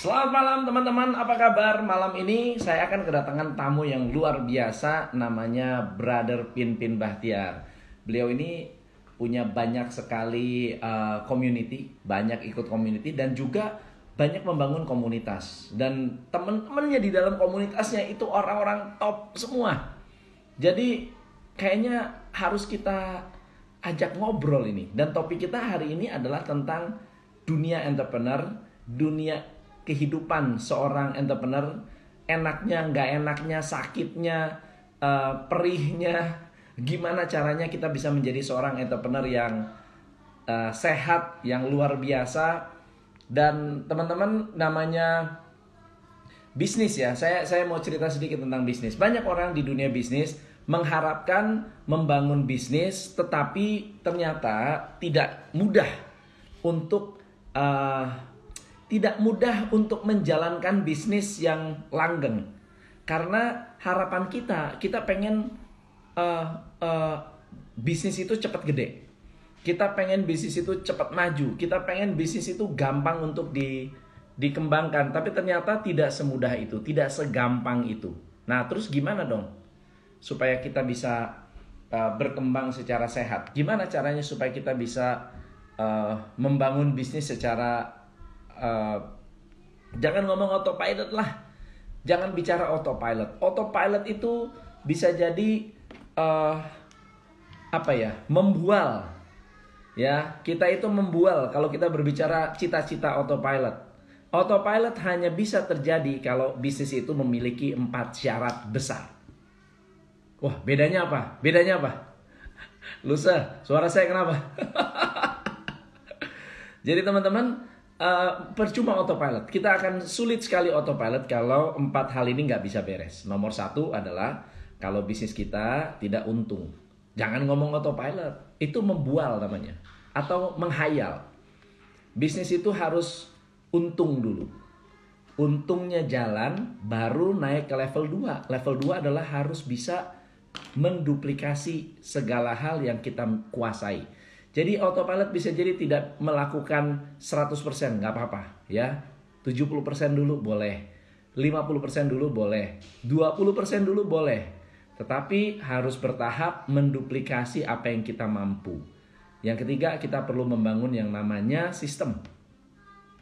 Selamat malam teman-teman, apa kabar? Malam ini saya akan kedatangan tamu yang luar biasa namanya Brother Pinpin Bahtiar. Beliau ini punya banyak sekali uh, community, banyak ikut community dan juga banyak membangun komunitas. Dan teman-temannya di dalam komunitasnya itu orang-orang top semua. Jadi kayaknya harus kita ajak ngobrol ini. Dan topik kita hari ini adalah tentang dunia entrepreneur, dunia kehidupan seorang entrepreneur enaknya nggak enaknya sakitnya uh, perihnya gimana caranya kita bisa menjadi seorang entrepreneur yang uh, sehat yang luar biasa. Dan teman-teman namanya bisnis ya. Saya saya mau cerita sedikit tentang bisnis. Banyak orang di dunia bisnis mengharapkan membangun bisnis tetapi ternyata tidak mudah untuk uh, tidak mudah untuk menjalankan bisnis yang langgeng. Karena harapan kita, kita pengen uh, uh, bisnis itu cepat gede. Kita pengen bisnis itu cepat maju. Kita pengen bisnis itu gampang untuk di, dikembangkan. Tapi ternyata tidak semudah itu, tidak segampang itu. Nah, terus gimana dong? Supaya kita bisa uh, berkembang secara sehat. Gimana caranya supaya kita bisa uh, membangun bisnis secara uh, jangan ngomong autopilot lah. Jangan bicara autopilot. Autopilot itu bisa jadi uh, apa ya? Membual. Ya, kita itu membual kalau kita berbicara cita-cita autopilot. Autopilot hanya bisa terjadi kalau bisnis itu memiliki empat syarat besar. Wah, bedanya apa? Bedanya apa? Lusa, suara saya kenapa? Jadi teman-teman, Uh, percuma autopilot. Kita akan sulit sekali autopilot kalau empat hal ini nggak bisa beres. Nomor satu adalah kalau bisnis kita tidak untung. Jangan ngomong autopilot, itu membual namanya. Atau menghayal. Bisnis itu harus untung dulu. Untungnya jalan, baru naik ke level 2. Level 2 adalah harus bisa menduplikasi segala hal yang kita kuasai jadi autopilot bisa jadi tidak melakukan 100% nggak apa-apa ya. 70% dulu boleh. 50% dulu boleh. 20% dulu boleh. Tetapi harus bertahap menduplikasi apa yang kita mampu. Yang ketiga kita perlu membangun yang namanya sistem.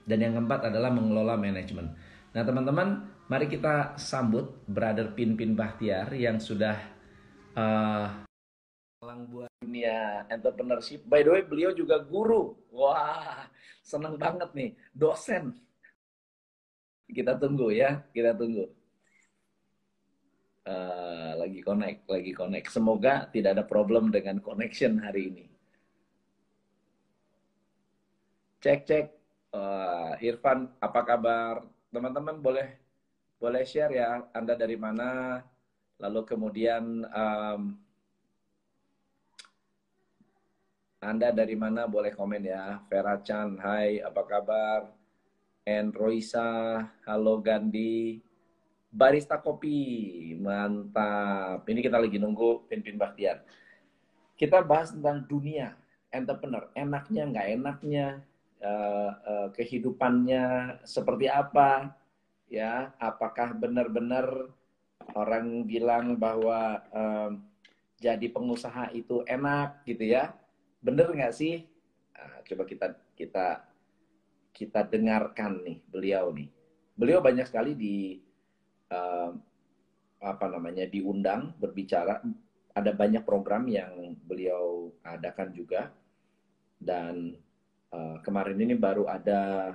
Dan yang keempat adalah mengelola manajemen. Nah teman-teman mari kita sambut Brother Pin Pin Bahtiar yang sudah uh, Lang buat dunia entrepreneurship. By the way, beliau juga guru. Wah, seneng banget nih. Dosen. Kita tunggu ya, kita tunggu. Uh, lagi connect, lagi connect. Semoga tidak ada problem dengan connection hari ini. Cek cek, uh, Irfan, apa kabar? Teman-teman boleh boleh share ya, Anda dari mana? Lalu kemudian um, anda dari mana boleh komen ya. Vera Chan, hai apa kabar? En Roisa, halo Gandhi. Barista Kopi, mantap. Ini kita lagi nunggu Pimpin Bahtiar. Kita bahas tentang dunia entrepreneur, enaknya, nggak enaknya, uh, kehidupannya seperti apa, ya. Apakah benar-benar orang bilang bahwa uh, jadi pengusaha itu enak gitu ya? Bener nggak sih? Nah, coba kita kita kita dengarkan nih beliau nih. Beliau banyak sekali di uh, apa namanya diundang berbicara. Ada banyak program yang beliau adakan juga dan uh, kemarin ini baru ada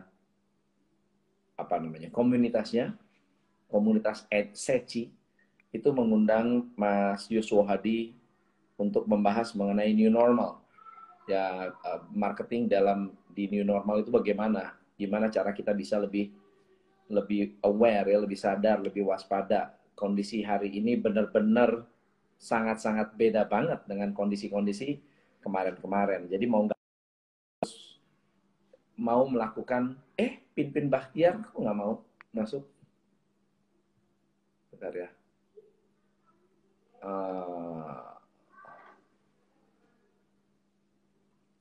apa namanya komunitasnya komunitas Ed Seci itu mengundang Mas Yuswo Hadi untuk membahas mengenai new normal ya eh, marketing dalam di new normal itu bagaimana? Gimana cara kita bisa lebih lebih aware ya, lebih sadar, lebih waspada. Kondisi hari ini benar-benar sangat-sangat beda banget dengan kondisi-kondisi kemarin-kemarin. Jadi mau nggak mau melakukan, eh Pin-Pin Bahtiar kok nggak mau masuk? Bentar ya. Uh,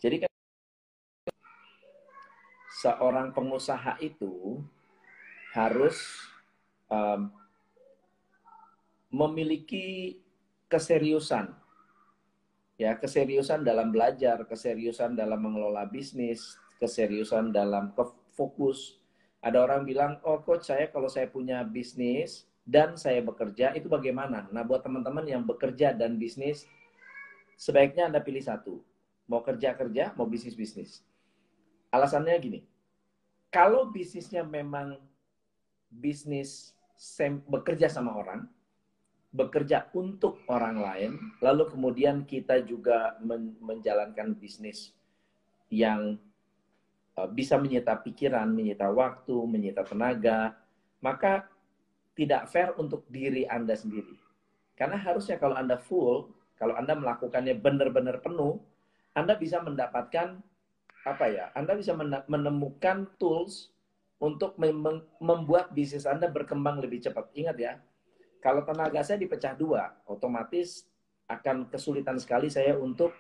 Jadi kan seorang pengusaha itu harus um, memiliki keseriusan. Ya keseriusan dalam belajar keseriusan dalam mengelola bisnis keseriusan dalam fokus. Ada orang bilang oh coach saya kalau saya punya bisnis dan saya bekerja itu bagaimana? Nah buat teman-teman yang bekerja dan bisnis sebaiknya anda pilih satu. Mau kerja kerja mau bisnis bisnis alasannya gini kalau bisnisnya memang bisnis bekerja sama orang bekerja untuk orang lain, lalu kemudian kita juga men menjalankan bisnis yang uh, bisa menyita pikiran, menyita waktu, menyita tenaga, maka tidak fair untuk diri Anda sendiri. Karena harusnya kalau Anda full, kalau Anda melakukannya benar-benar penuh, Anda bisa mendapatkan apa ya? Anda bisa menemukan tools untuk membuat bisnis Anda berkembang lebih cepat. Ingat ya, kalau tenaga saya dipecah dua, otomatis akan kesulitan sekali saya untuk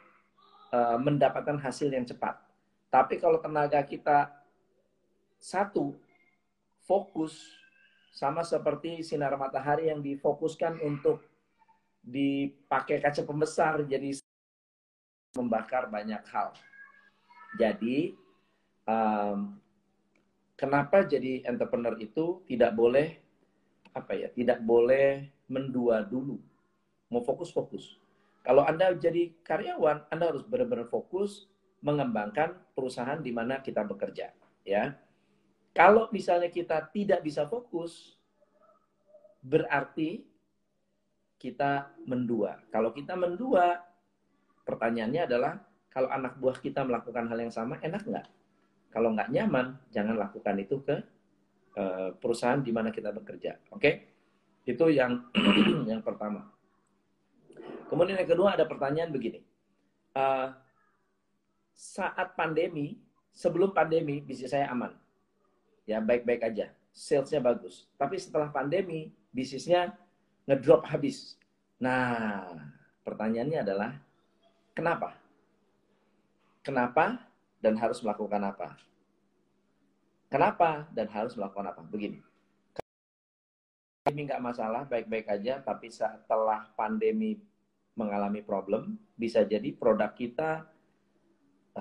uh, mendapatkan hasil yang cepat. Tapi kalau tenaga kita satu, fokus, sama seperti sinar matahari yang difokuskan untuk dipakai kaca pembesar, jadi membakar banyak hal. Jadi, um, kenapa jadi entrepreneur itu tidak boleh apa ya tidak boleh mendua dulu? Mau fokus fokus. Kalau anda jadi karyawan anda harus benar-benar fokus mengembangkan perusahaan di mana kita bekerja ya. Kalau misalnya kita tidak bisa fokus berarti kita mendua. Kalau kita mendua pertanyaannya adalah kalau anak buah kita melakukan hal yang sama enak nggak kalau nggak nyaman jangan lakukan itu ke Eh, perusahaan di mana kita bekerja. Oke, okay? itu yang yang pertama. Kemudian yang kedua ada pertanyaan begini. Uh, saat pandemi, sebelum pandemi bisnis saya aman, ya baik-baik aja, salesnya bagus. Tapi setelah pandemi bisnisnya ngedrop habis. Nah, pertanyaannya adalah kenapa? Kenapa dan harus melakukan apa? Kenapa dan harus melakukan apa? Begini. Ini nggak masalah, baik-baik aja, tapi setelah pandemi mengalami problem, bisa jadi produk kita,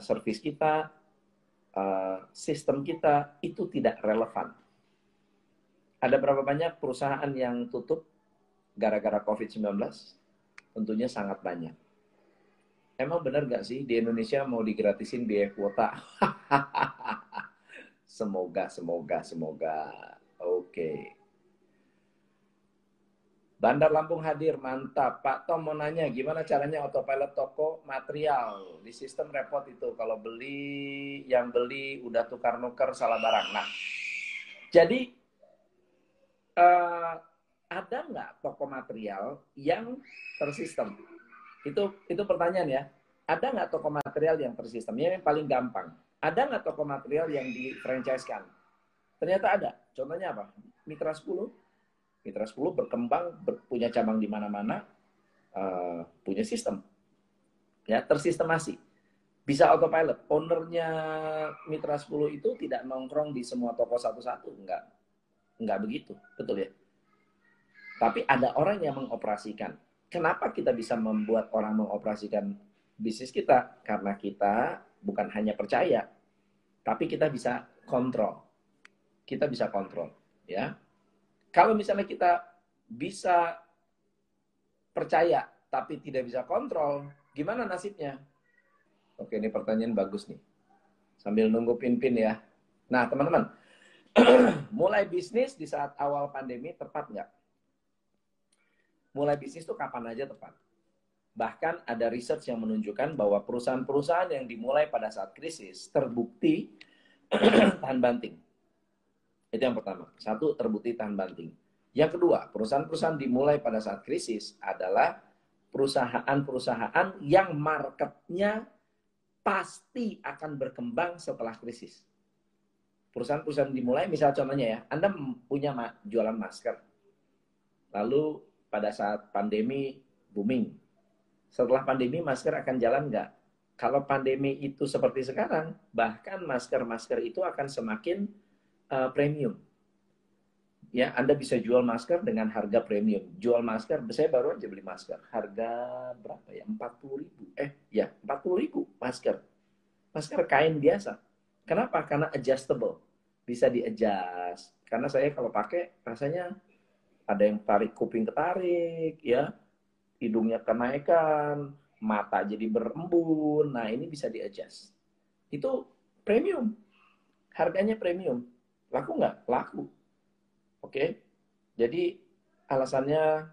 service kita, eh, sistem kita itu tidak relevan. Ada berapa banyak perusahaan yang tutup gara-gara COVID-19? Tentunya sangat banyak. Emang benar nggak sih di Indonesia mau digratisin biaya kuota? Semoga, semoga, semoga. Oke. Okay. Bandar Lampung hadir, mantap. Pak Tom mau nanya, gimana caranya autopilot toko material? Di sistem repot itu, kalau beli, yang beli udah tukar-nuker salah barang. Nah, jadi uh, ada nggak toko material yang tersistem? Itu itu pertanyaan ya. Ada nggak toko material yang tersistem? Yang paling gampang ada nggak toko material yang di franchise-kan? Ternyata ada. Contohnya apa? Mitra 10. Mitra 10 berkembang, ber, punya cabang di mana-mana, uh, punya sistem. Ya, tersistemasi. Bisa autopilot. Ownernya Mitra 10 itu tidak nongkrong di semua toko satu-satu. Enggak. Enggak begitu. Betul ya? Tapi ada orang yang mengoperasikan. Kenapa kita bisa membuat orang mengoperasikan bisnis kita? Karena kita bukan hanya percaya, tapi kita bisa kontrol. Kita bisa kontrol, ya. Kalau misalnya kita bisa percaya tapi tidak bisa kontrol, gimana nasibnya? Oke, ini pertanyaan bagus nih. Sambil nunggu pin-pin ya. Nah, teman-teman, mulai bisnis di saat awal pandemi tepat nggak? Mulai bisnis itu kapan aja tepat. Bahkan ada research yang menunjukkan bahwa perusahaan-perusahaan yang dimulai pada saat krisis terbukti tahan banting. Itu yang pertama. Satu, terbukti tahan banting. Yang kedua, perusahaan-perusahaan dimulai pada saat krisis adalah perusahaan-perusahaan yang marketnya pasti akan berkembang setelah krisis. Perusahaan-perusahaan dimulai, misal contohnya ya, Anda punya jualan masker. Lalu pada saat pandemi booming, setelah pandemi masker akan jalan nggak? Kalau pandemi itu seperti sekarang, bahkan masker-masker itu akan semakin uh, premium. ya Anda bisa jual masker dengan harga premium. Jual masker, saya baru aja beli masker. Harga berapa ya? 40 ribu. Eh, ya 40 ribu masker. Masker kain biasa. Kenapa? Karena adjustable. Bisa di-adjust. Karena saya kalau pakai rasanya ada yang tarik kuping ketarik, ya. Hidungnya kenaikan, mata jadi berembun. Nah, ini bisa di-adjust. Itu premium. Harganya premium. Laku nggak? Laku. Oke. Jadi alasannya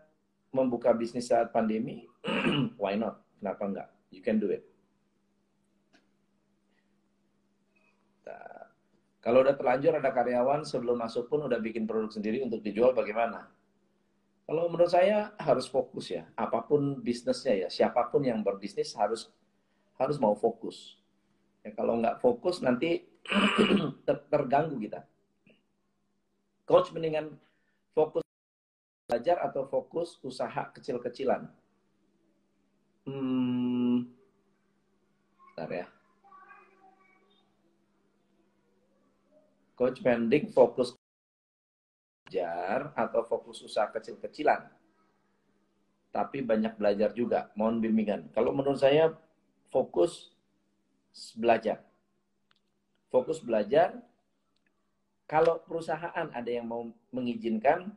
membuka bisnis saat pandemi, why not? Kenapa enggak? You can do it. Kalau udah terlanjur ada karyawan sebelum masuk pun udah bikin produk sendiri untuk dijual bagaimana? Kalau menurut saya harus fokus ya. Apa pun bisnisnya ya, siapa pun yang berbisnis harus harus mau fokus. Ya, kalau nggak fokus nanti ter terganggu kita. Coach mendingan fokus belajar atau fokus usaha kecil-kecilan? Hmm, bentar ya. Coach mending fokus belajar atau fokus usaha kecil-kecilan. Tapi banyak belajar juga, mohon bimbingan. Kalau menurut saya fokus belajar. Fokus belajar kalau perusahaan ada yang mau mengizinkan,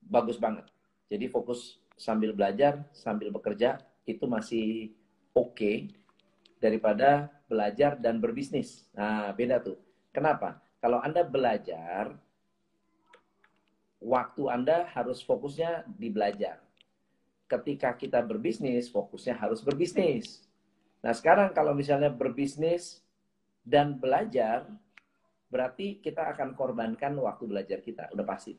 bagus banget. Jadi fokus sambil belajar, sambil bekerja, itu masih oke okay daripada belajar dan berbisnis. Nah, beda tuh. Kenapa? Kalau Anda belajar, waktu Anda harus fokusnya di belajar. Ketika kita berbisnis, fokusnya harus berbisnis. Nah, sekarang kalau misalnya berbisnis dan belajar, berarti kita akan korbankan waktu belajar kita, udah pasti.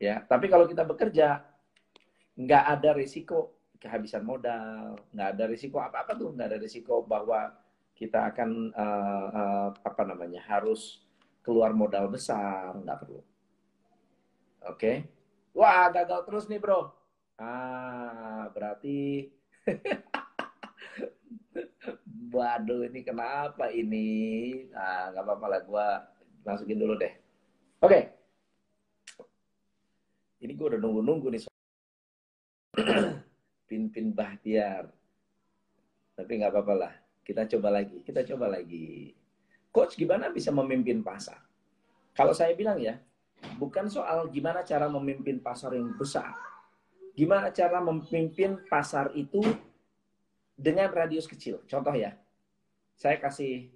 Ya, tapi kalau kita bekerja, nggak ada risiko kehabisan modal, nggak ada risiko apa-apa tuh, nggak ada risiko bahwa kita akan uh, uh, apa namanya harus keluar modal besar, nggak perlu. Oke, okay? wah gagal terus nih bro. Ah, berarti waduh ini kenapa ini? Nah, nggak apa-apa lah, gue masukin dulu deh. Oke. Okay. Ini gue udah nunggu-nunggu nih. Pin-pin Bahtiar. Tapi nggak apa-apa lah. Kita coba lagi. Kita coba lagi. Coach, gimana bisa memimpin pasar? Kalau saya bilang ya, bukan soal gimana cara memimpin pasar yang besar. Gimana cara memimpin pasar itu dengan radius kecil. Contoh ya, saya kasih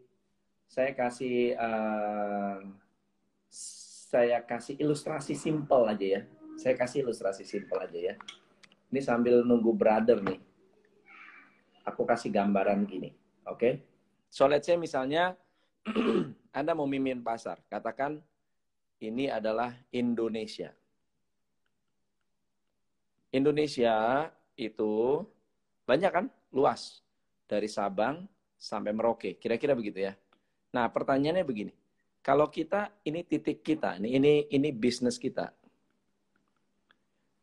saya kasih uh, saya kasih ilustrasi simple aja ya. Saya kasih ilustrasi simple aja ya. Ini sambil nunggu brother nih. Aku kasih gambaran gini, oke? Okay? So let's say misalnya Anda mau mimpin pasar, katakan ini adalah Indonesia. Indonesia itu banyak kan? luas dari Sabang sampai Merauke. Kira-kira begitu ya. Nah, pertanyaannya begini. Kalau kita ini titik kita, ini ini ini bisnis kita.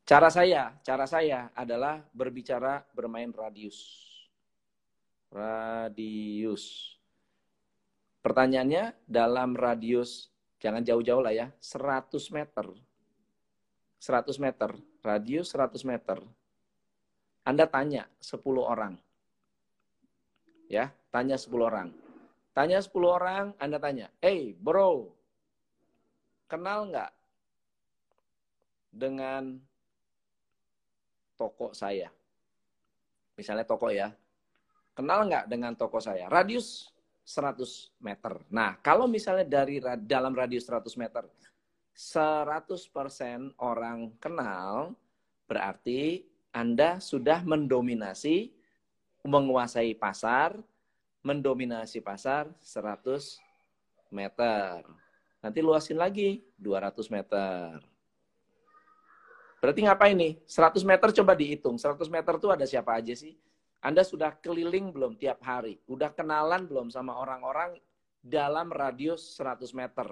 Cara saya, cara saya adalah berbicara bermain radius. Radius. Pertanyaannya dalam radius jangan jauh-jauh lah ya, 100 meter. 100 meter, radius 100 meter anda tanya 10 orang. Ya, tanya 10 orang. Tanya 10 orang, Anda tanya, "Hey, bro, kenal nggak dengan toko saya?" Misalnya toko ya. Kenal nggak dengan toko saya? Radius 100 meter. Nah, kalau misalnya dari dalam radius 100 meter, 100% orang kenal, berarti anda sudah mendominasi, menguasai pasar, mendominasi pasar 100 meter. Nanti luasin lagi 200 meter. Berarti ngapain nih? 100 meter coba dihitung. 100 meter tuh ada siapa aja sih? Anda sudah keliling belum tiap hari? Udah kenalan belum sama orang-orang dalam radius 100 meter?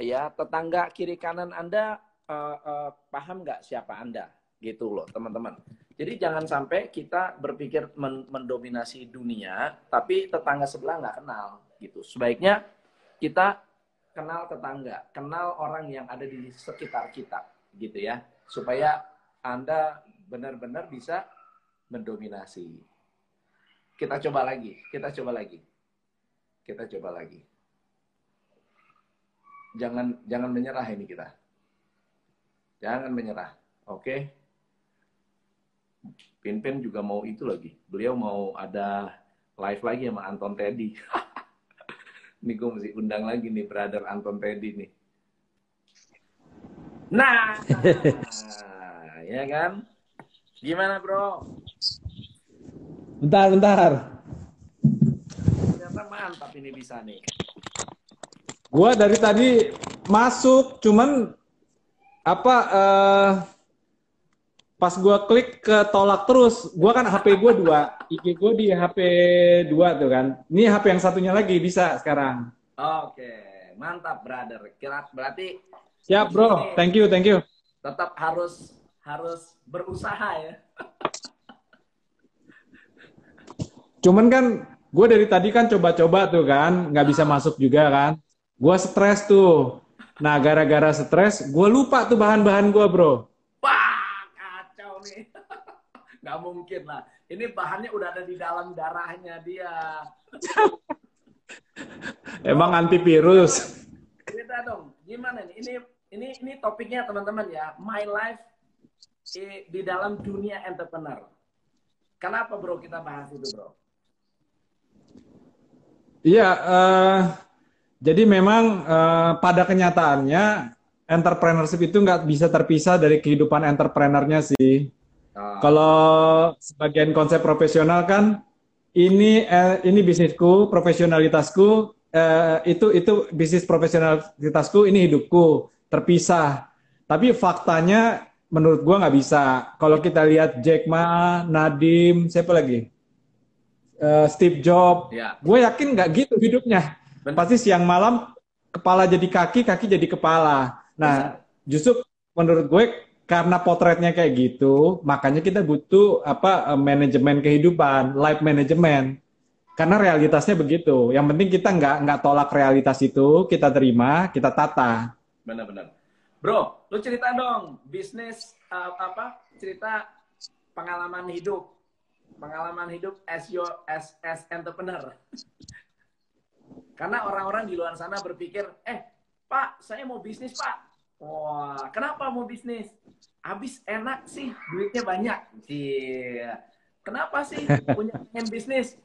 Ya, tetangga kiri kanan Anda uh, uh, paham nggak siapa Anda? gitu loh teman-teman. Jadi jangan sampai kita berpikir men mendominasi dunia, tapi tetangga sebelah nggak kenal gitu. Sebaiknya kita kenal tetangga, kenal orang yang ada di sekitar kita, gitu ya, supaya anda benar-benar bisa mendominasi. Kita coba lagi, kita coba lagi, kita coba lagi. Jangan jangan menyerah ini kita. Jangan menyerah, oke? Okay? Pin-pin juga mau itu lagi. Beliau mau ada live lagi sama Anton Teddy. Ini gue mesti undang lagi nih brother Anton Teddy nih. Nah, ya kan? Gimana bro? Bentar, bentar. Ternyata mantap ini bisa nih. Gua dari tadi masuk, cuman apa? Uh, pas gua klik ke tolak terus. Gua kan HP gua dua, IG gua di HP dua tuh kan. Ini HP yang satunya lagi bisa sekarang. Oke, mantap brother. Kira berarti Siap, Bro. Thank you, thank you. Tetap harus harus berusaha ya. Cuman kan gue dari tadi kan coba-coba tuh kan, nggak bisa masuk juga kan. Gue stres tuh. Nah, gara-gara stres, gue lupa tuh bahan-bahan gue, bro. Wah, kacau nih. Nggak mungkin lah. Ini bahannya udah ada di dalam darahnya dia. Emang antivirus. Cerita dong, gimana nih? Ini ini ini topiknya teman-teman ya, my life di dalam dunia entrepreneur. Kenapa bro kita bahas itu bro? Iya, uh, jadi memang uh, pada kenyataannya entrepreneurship itu nggak bisa terpisah dari kehidupan entrepreneurnya sih. Oh. Kalau sebagian konsep profesional kan ini eh, ini bisnisku, profesionalitasku eh, itu itu bisnis profesionalitasku, ini hidupku terpisah. Tapi faktanya menurut gua nggak bisa. Kalau kita lihat Jack Ma, Nadim, siapa lagi? Uh, Steve Jobs. Ya. Gue yakin nggak gitu hidupnya. Bener. Pasti siang malam kepala jadi kaki, kaki jadi kepala. Nah, bisa. justru menurut gue karena potretnya kayak gitu, makanya kita butuh apa eh, manajemen kehidupan, life management. Karena realitasnya begitu. Yang penting kita nggak nggak tolak realitas itu, kita terima, kita tata. Benar-benar. Bro, lu cerita dong bisnis uh, apa? Cerita pengalaman hidup. Pengalaman hidup as your as as entrepreneur. Karena orang-orang di luar sana berpikir, "Eh, Pak, saya mau bisnis, Pak." Wah, kenapa mau bisnis? Habis enak sih, duitnya banyak. Iya. Kenapa sih punya pengen bisnis?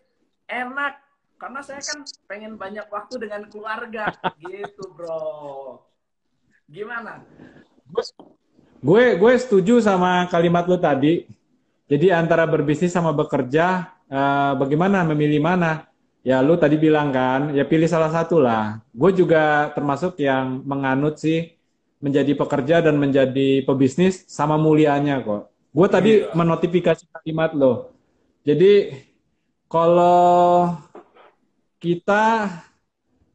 Enak, karena saya kan pengen banyak waktu dengan keluarga gitu bro Gimana? Gue gue setuju sama kalimat lu tadi. Jadi antara berbisnis sama bekerja, uh, bagaimana memilih mana? Ya lu tadi bilang kan, ya pilih salah satu lah. Gue juga termasuk yang menganut sih menjadi pekerja dan menjadi pebisnis sama mulianya kok. Gue tadi iya. menotifikasi kalimat lo. Jadi kalau kita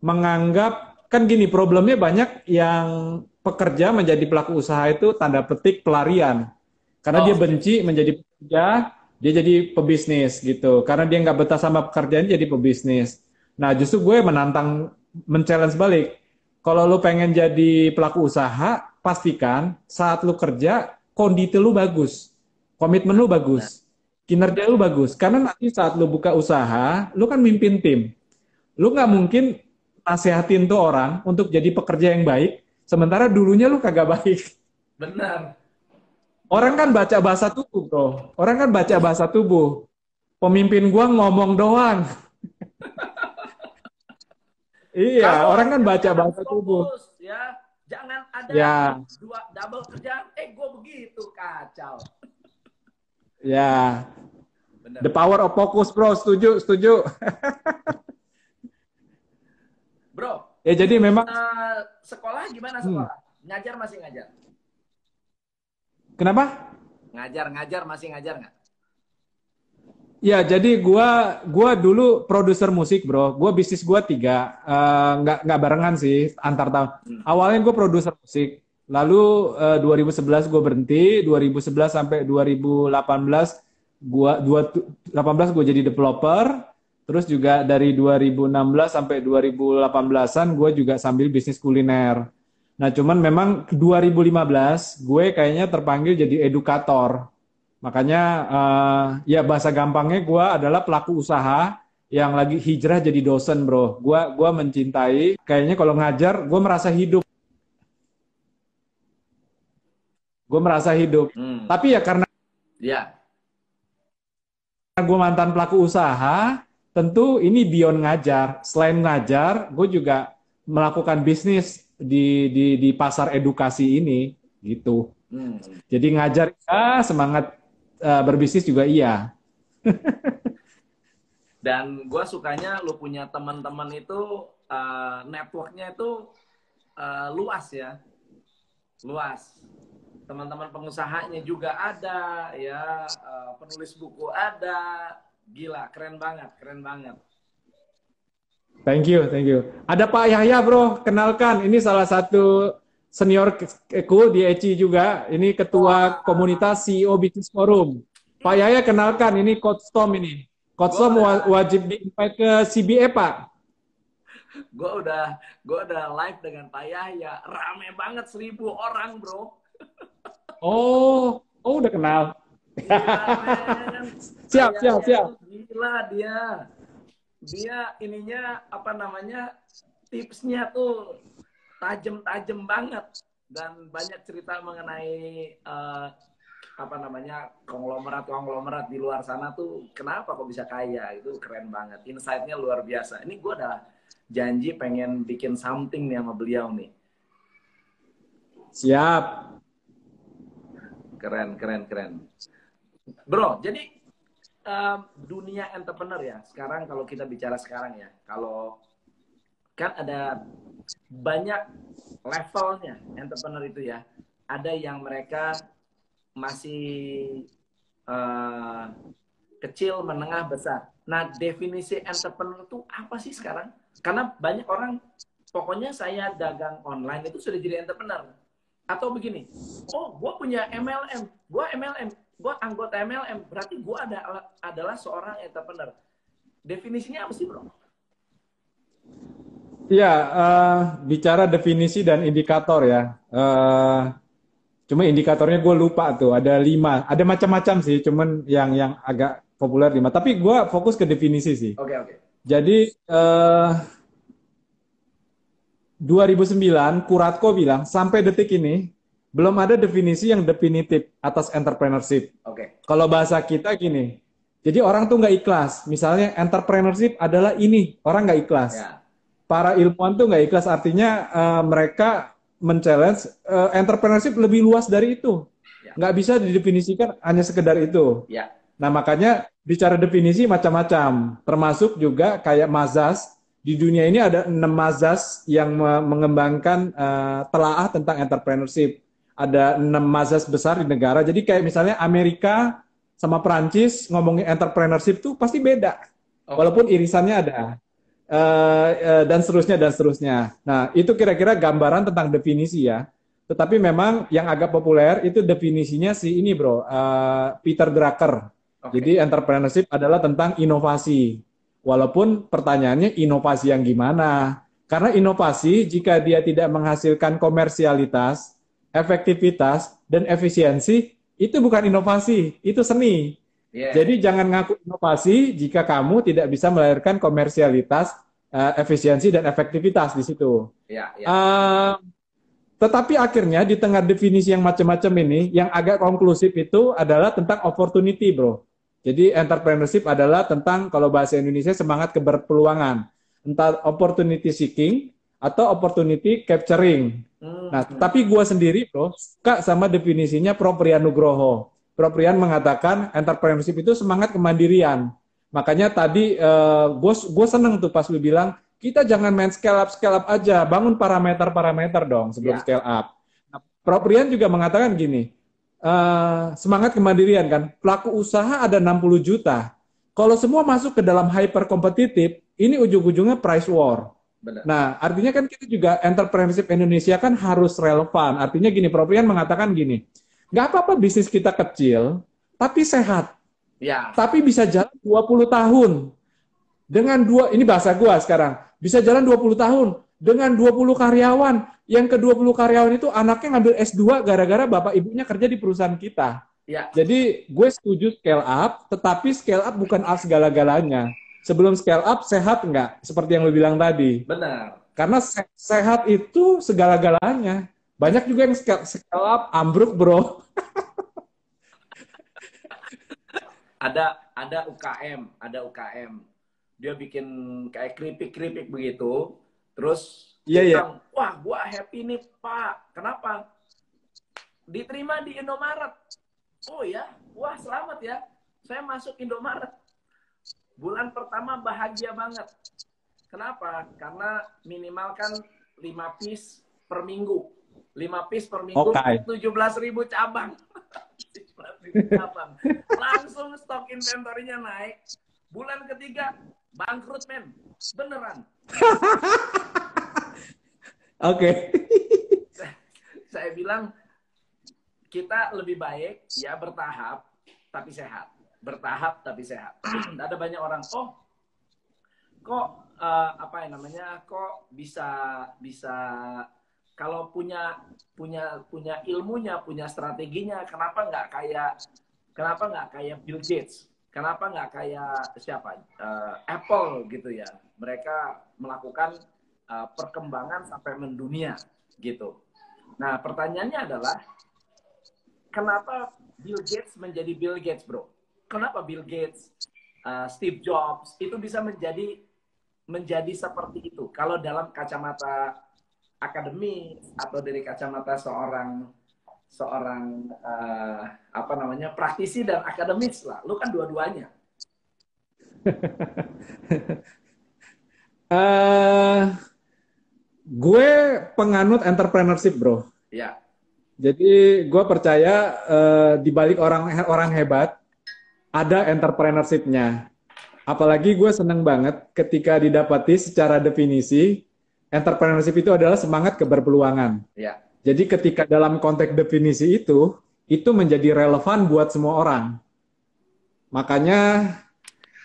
menganggap kan gini problemnya banyak yang pekerja menjadi pelaku usaha itu tanda petik pelarian karena oh. dia benci menjadi pekerja dia jadi pebisnis gitu. Karena dia nggak betah sama pekerjaan jadi pebisnis. Nah justru gue menantang men-challenge balik. Kalau lu pengen jadi pelaku usaha pastikan saat lu kerja kondisi lu bagus. Komitmen lu bagus. Kinerja lu bagus. Karena nanti saat lu buka usaha lu kan mimpin tim. Lu nggak mungkin nasehatin tuh orang untuk jadi pekerja yang baik, sementara dulunya lu kagak baik. Benar. Orang kan baca bahasa tubuh, bro. Orang kan baca bahasa tubuh. Pemimpin gua ngomong doang. iya, Kalau orang kan baca bahasa fokus, tubuh. Ya, jangan ada ya. dua double kerjaan. Eh, gua begitu kacau. ya. Bener. The power of focus, bro. Setuju, setuju. Bro. Ya jadi memang uh, sekolah gimana hmm. sekolah? Hmm. Ngajar masih ngajar? Kenapa? Ngajar ngajar masih ngajar nggak? Ya, jadi gua gua dulu produser musik, bro. Gua bisnis gua tiga, uh, nggak nggak barengan sih antar tahun. Hmm. Awalnya gua produser musik, lalu uh, 2011 gua berhenti, 2011 sampai 2018 gua 18 gua jadi developer, Terus juga dari 2016 sampai 2018-an gue juga sambil bisnis kuliner. Nah, cuman memang 2015 gue kayaknya terpanggil jadi edukator. Makanya uh, ya bahasa gampangnya gue adalah pelaku usaha yang lagi hijrah jadi dosen, bro. Gue gua mencintai. Kayaknya kalau ngajar, gue merasa hidup. Gue merasa hidup. Hmm. Tapi ya karena ya. gue mantan pelaku usaha, tentu ini beyond ngajar. Selain ngajar, gue juga melakukan bisnis di di di pasar edukasi ini gitu. Hmm. Jadi ngajar ya semangat uh, berbisnis juga iya. Dan gue sukanya lu punya teman-teman itu uh, networknya itu uh, luas ya, luas. Teman-teman pengusahanya juga ada, ya uh, penulis buku ada, Gila, keren banget, keren banget. Thank you, thank you. Ada Pak Yahya, bro. Kenalkan, ini salah satu senior seniorku di ECI juga. Ini ketua komunitas CEO Business Forum. Pak Yahya, kenalkan, ini Coach Tom ini. Coach Tom wajib di ke CBA, Pak. Gue udah, gue udah live dengan Pak Yahya. Rame banget seribu orang, bro. Oh, oh udah kenal. Iya, siap, siap, siap. Gila dia. Dia ininya apa namanya? Tipsnya tuh tajem-tajem banget. Dan banyak cerita mengenai uh, apa namanya konglomerat konglomerat di luar sana tuh kenapa kok bisa kaya? Itu keren banget. Insightnya luar biasa. Ini gue udah janji pengen bikin something nih sama beliau nih. Siap. Keren keren keren. Bro, jadi um, dunia entrepreneur ya, sekarang kalau kita bicara sekarang ya, kalau kan ada banyak levelnya entrepreneur itu ya. Ada yang mereka masih uh, kecil, menengah, besar. Nah, definisi entrepreneur itu apa sih sekarang? Karena banyak orang, pokoknya saya dagang online itu sudah jadi entrepreneur. Atau begini, oh, gue punya MLM, gue MLM, gue anggota MLM berarti gue ada adalah seorang entrepreneur. Definisinya apa sih bro? Iya uh, bicara definisi dan indikator ya. Uh, cuma indikatornya gue lupa tuh ada lima. Ada macam-macam sih cuman yang yang agak populer lima. Tapi gue fokus ke definisi sih. Oke okay, oke. Okay. jadi uh, eh, 2009 Kuratko bilang sampai detik ini belum ada definisi yang definitif atas entrepreneurship. Oke. Okay. Kalau bahasa kita gini, jadi orang tuh nggak ikhlas. Misalnya entrepreneurship adalah ini, orang nggak ikhlas. Yeah. Para ilmuwan tuh nggak ikhlas, artinya uh, mereka men-challenge uh, entrepreneurship lebih luas dari itu. Yeah. Nggak bisa didefinisikan hanya sekedar itu. Yeah. Nah makanya bicara definisi macam-macam, termasuk juga kayak mazas. Di dunia ini ada enam mazas yang mengembangkan uh, telaah tentang entrepreneurship ada enam mazhab besar di negara. Jadi kayak misalnya Amerika sama Prancis ngomongin entrepreneurship tuh pasti beda. Okay. Walaupun irisannya ada. Uh, uh, dan seterusnya dan seterusnya. Nah, itu kira-kira gambaran tentang definisi ya. Tetapi memang yang agak populer itu definisinya si ini, Bro. Uh, Peter Drucker. Okay. Jadi entrepreneurship adalah tentang inovasi. Walaupun pertanyaannya inovasi yang gimana? Karena inovasi jika dia tidak menghasilkan komersialitas, efektivitas, dan efisiensi itu bukan inovasi, itu seni. Yeah. Jadi jangan ngaku inovasi jika kamu tidak bisa melahirkan komersialitas, uh, efisiensi dan efektivitas di situ. Yeah, yeah. Uh, tetapi akhirnya di tengah definisi yang macam-macam ini, yang agak konklusif itu adalah tentang opportunity, bro. Jadi entrepreneurship adalah tentang kalau bahasa Indonesia semangat keberpeluangan, entah opportunity seeking atau opportunity capturing. Hmm. Nah, tapi gue sendiri bro, suka sama definisinya Proprian Nugroho. Proprian mengatakan entrepreneurship itu semangat kemandirian. Makanya tadi uh, gue seneng tuh pas lu bilang, kita jangan main scale up, scale up aja, bangun parameter-parameter dong sebelum yeah. scale up. Nah, Proprian juga mengatakan gini, uh, semangat kemandirian kan, pelaku usaha ada 60 juta. Kalau semua masuk ke dalam hyper kompetitif, ini ujung-ujungnya price war. Benar. Nah, artinya kan kita juga entrepreneurship Indonesia kan harus relevan. Artinya gini, Proprian mengatakan gini, nggak apa-apa bisnis kita kecil, tapi sehat. Ya. Tapi bisa jalan 20 tahun. dengan dua ini bahasa gua sekarang bisa jalan 20 tahun dengan 20 karyawan yang ke 20 karyawan itu anaknya ngambil S2 gara-gara bapak ibunya kerja di perusahaan kita. Ya. Jadi gue setuju scale up, tetapi scale up bukan segala-galanya. Sebelum scale up sehat nggak? Seperti yang lu bilang tadi. Benar. Karena se sehat itu segala-galanya. Banyak juga yang scale, scale up ambruk bro. ada ada UKM, ada UKM. Dia bikin kayak keripik-keripik begitu. Terus Iya, iya. bilang, wah gua happy nih pak. Kenapa? Diterima di Indomaret. Oh ya, wah selamat ya. Saya masuk Indomaret. Bulan pertama bahagia banget. Kenapa? Karena minimal kan 5 piece per minggu. 5 piece per minggu, Oke. 17 ribu cabang. 17.000 cabang. Langsung stok inventory-nya naik. Bulan ketiga, bangkrut men. Beneran. Oke. Saya bilang, kita lebih baik ya bertahap, tapi sehat. Bertahap, tapi sehat. Ada banyak orang, oh kok eh, apa ya namanya kok bisa bisa kalau punya punya punya ilmunya punya strateginya kenapa nggak kayak kenapa nggak kayak Bill Gates? Kenapa nggak kayak siapa Eh, Apple gitu ya? Mereka melakukan eh, perkembangan sampai mendunia gitu. Nah pertanyaannya adalah kenapa Bill Gates menjadi Bill Gates bro kenapa Bill Gates eh, Steve Jobs itu bisa menjadi menjadi seperti itu. Kalau dalam kacamata akademi atau dari kacamata seorang seorang eh, apa namanya praktisi dan akademis lah, lu kan dua-duanya. Eh, gue penganut entrepreneurship, bro. Ya, Jadi gue percaya eh, di balik orang orang hebat ada entrepreneurship-nya. Apalagi gue seneng banget ketika didapati secara definisi entrepreneurship itu adalah semangat keberpeluangan. ya, Jadi ketika dalam konteks definisi itu, itu menjadi relevan buat semua orang. Makanya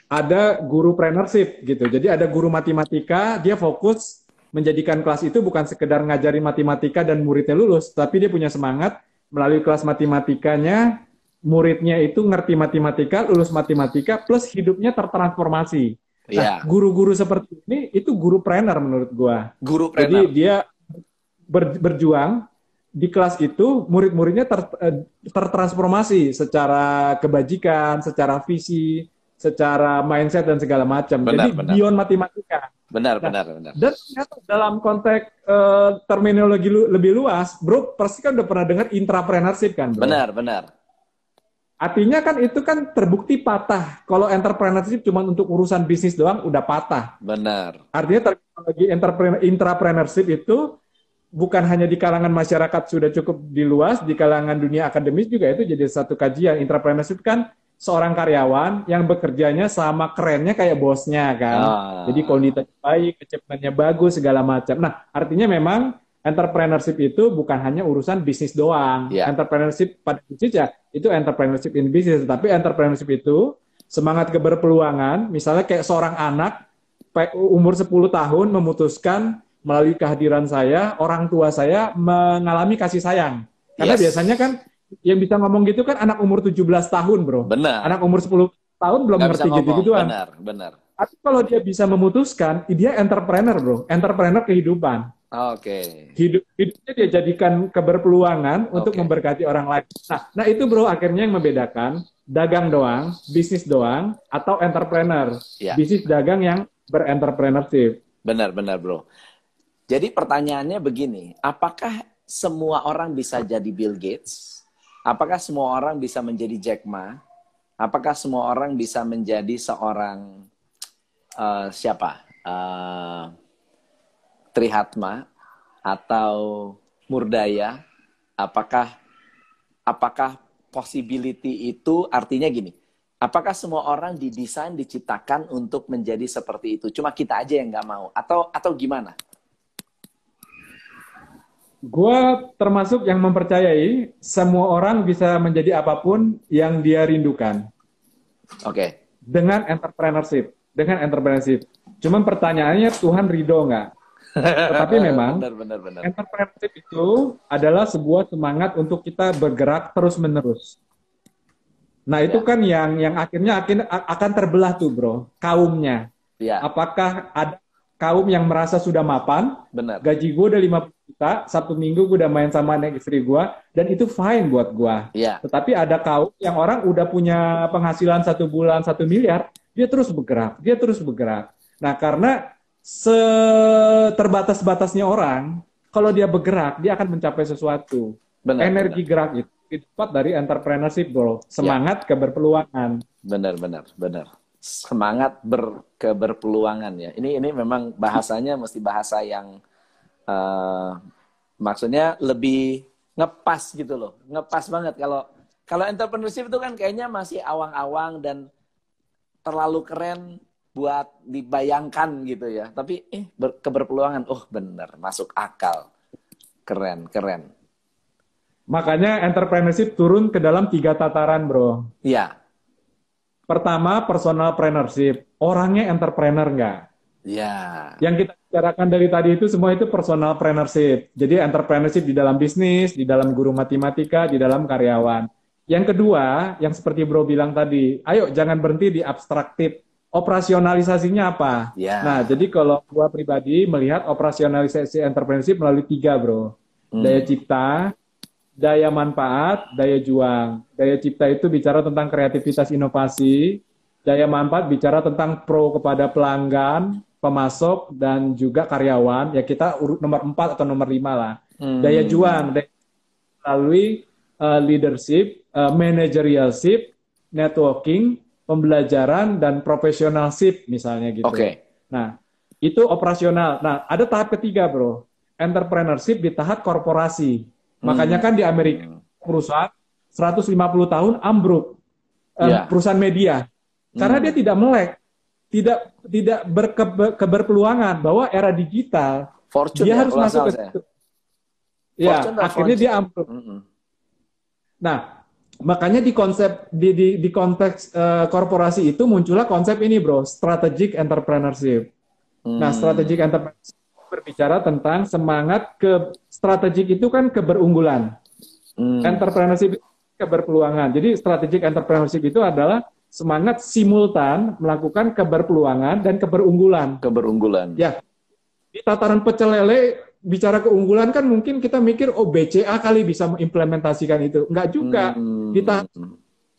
ada guru preneurship gitu. Jadi ada guru matematika, dia fokus menjadikan kelas itu bukan sekedar ngajari matematika dan muridnya lulus, tapi dia punya semangat melalui kelas matematikanya, muridnya itu ngerti matematika, lulus matematika, plus hidupnya tertransformasi. Nah, guru-guru seperti ini itu guru trainer menurut gua. Guru Jadi trainer. dia ber- berjuang di kelas itu murid-muridnya ter- eh, tertransformasi secara kebajikan, secara visi, secara mindset dan segala macam. Benar, Jadi benar. beyond matematika. Benar, Nah, benar, benar. Dan ternyata dalam konteks eh, terminologi lu- lebih luas, bro, pasti kan udah pernah dengar intrapreneurship kan, bro? Benar, benar. Artinya kan itu kan terbukti patah. Kalau entrepreneurship cuma untuk urusan bisnis doang, udah patah. Benar. Artinya terminologi entrepreneur, intrapreneurship itu bukan hanya di kalangan masyarakat sudah cukup di luas, di kalangan dunia akademis juga itu jadi satu kajian. Intrapreneurship kan seorang karyawan yang bekerjanya sama kerennya kayak bosnya kan. Ah. Jadi kondisinya baik, achievementnya bagus, segala macam. Nah, artinya memang entrepreneurship itu bukan hanya urusan bisnis doang. Iya. Entrepreneurship pada bisnis ya, itu entrepreneurship in business. Tapi entrepreneurship itu semangat keberpeluangan, misalnya kayak seorang anak umur 10 tahun memutuskan melalui kehadiran saya, orang tua saya mengalami kasih sayang. Karena Yes. biasanya kan yang bisa ngomong gitu kan anak umur 17 tahun, Bro. Benar. Anak umur 10 tahun belum Nggak ngerti ngomong. gitu-gituan. Benar, benar. Tapi kalau dia bisa memutuskan, dia entrepreneur, bro. Entrepreneur kehidupan. Oke. Hidup, hidupnya dia jadikan keberpeluangan untuk Oke. memberkati orang lain. Nah, nah itu bro akhirnya yang membedakan dagang doang, bisnis doang, atau entrepreneur. Ya. Bisnis dagang yang berentrepreneurship. Benar, benar, bro. Jadi pertanyaannya begini, apakah semua orang bisa jadi Bill Gates? Apakah semua orang bisa menjadi Jack Ma? Apakah semua orang bisa menjadi seorang eh, siapa? Eh, Trihatma atau Murdaya? Apakah apakah possibility itu artinya gini? Apakah semua orang didesain diciptakan untuk menjadi seperti itu? Cuma kita aja yang nggak mau atau atau gimana? Gua termasuk yang mempercayai semua orang bisa menjadi apa pun yang dia rindukan Oke, dengan entrepreneurship. dengan entrepreneurship. Cuman pertanyaannya Tuhan ridho nggak? Tetapi memang benar, benar, benar. entrepreneurship itu adalah sebuah semangat untuk kita bergerak terus menerus. Nah itu Ya. kan yang yang akhirnya akan akan terbelah tuh bro kaumnya. Ya, Apakah ada kaum yang merasa sudah mapan, benar. gaji gue udah 50 juta, Sabtu Minggu gue udah main sama anak istri gue, dan itu fine buat gue. Ya, Tetapi ada kaum yang orang udah punya penghasilan satu bulan satu miliar, dia terus bergerak, dia terus bergerak. Nah karena seterbatas-batasnya orang, kalau dia bergerak, dia akan mencapai sesuatu. benar. Energi gerak itu didapat dari entrepreneurship, bro. Semangat keberpeluangan. Benar, benar, benar. Semangat ber, keberpeluangan ya. Ini ini memang bahasanya mesti bahasa yang eh, maksudnya lebih ngepas gitu loh. Ngepas banget kalau kalau entrepreneurship itu kan kayaknya masih awang-awang dan terlalu keren buat dibayangkan gitu ya. Tapi eh ber- keberpeluangan, oh benar, masuk akal. Keren, keren. Makanya entrepreneurship turun ke dalam tiga tataran, bro. Iya, Pertama, personal entrepreneurship. Orangnya entrepreneur nggak? iya. Yang kita bicarakan dari tadi itu semua itu personal entrepreneurship. Jadi entrepreneurship di dalam bisnis, di dalam guru matematika, di dalam karyawan. Yang kedua, yang seperti Bro bilang tadi, ayo jangan berhenti di abstraktif. Operasionalisasinya apa? Ya. Nah, jadi kalau gua pribadi melihat operasionalisasi entrepreneurship melalui tiga, Bro. Hmm. Daya cipta, daya manfaat, daya juang. Daya cipta itu bicara tentang kreativitas inovasi, daya manfaat bicara tentang pro kepada pelanggan, pemasok, dan juga karyawan. Ya kita urut nomor 4 atau nomor 5 lah. Hmm. Daya juang, daya melalui uh, leadership, uh, managerialship, networking, pembelajaran, dan professionalship misalnya gitu. Oke. Nah, itu operasional. Nah, ada tahap ketiga, bro. Entrepreneurship di tahap korporasi. Makanya kan di Amerika perusahaan 150 tahun ambruk Eh, Iya. perusahaan media karena Hmm. dia tidak melek, tidak tidak berke- keberpeluangan bahwa era digital Fortune dia ya, harus masuk ke saya. situ. Ya, Fortune akhirnya dia ambruk. Mm-mm. Nah, makanya di konsep di di, di konteks eh, korporasi itu muncullah konsep ini, bro, strategic entrepreneurship. Nah, Hmm. strategic entrepreneurship berbicara tentang semangat ke strategik itu kan keberunggulan. Hmm. Entrepreneurship keberpeluangan. Jadi strategic entrepreneurship itu adalah semangat simultan melakukan keberpeluangan dan keberunggulan. keberunggulan. Ya, di tataran pecel lele bicara keunggulan kan mungkin kita mikir oh BCA kali bisa mengimplementasikan itu. Enggak juga. Hmm. Tahap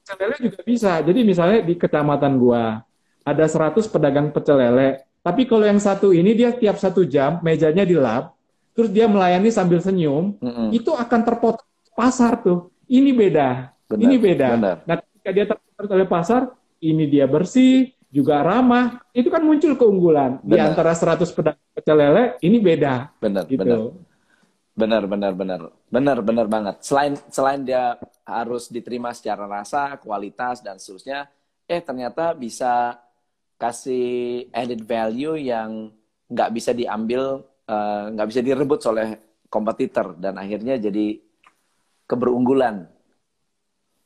pecel lele juga bisa. Jadi misalnya di kecamatan gua ada 100 pedagang pecel lele. Tapi kalau yang satu ini dia tiap satu jam mejanya di lab, terus dia melayani sambil senyum, Mm-mm. itu akan terpotong pasar tuh. Ini beda. Benar, ini beda. benar. Nah, ketika dia terpotong oleh pasar, ini dia bersih, juga ramah. Itu kan muncul keunggulan. Di Benar. antara 100 pedagang pecel lele, ini beda. Benar, Gitu. benar. Benar, benar, benar. Benar, benar banget. Selain selain dia harus diterima secara rasa, kualitas dan seterusnya, eh ternyata bisa kasih added value yang nggak bisa diambil, eh, nggak bisa direbut oleh kompetitor dan akhirnya jadi keberunggulan.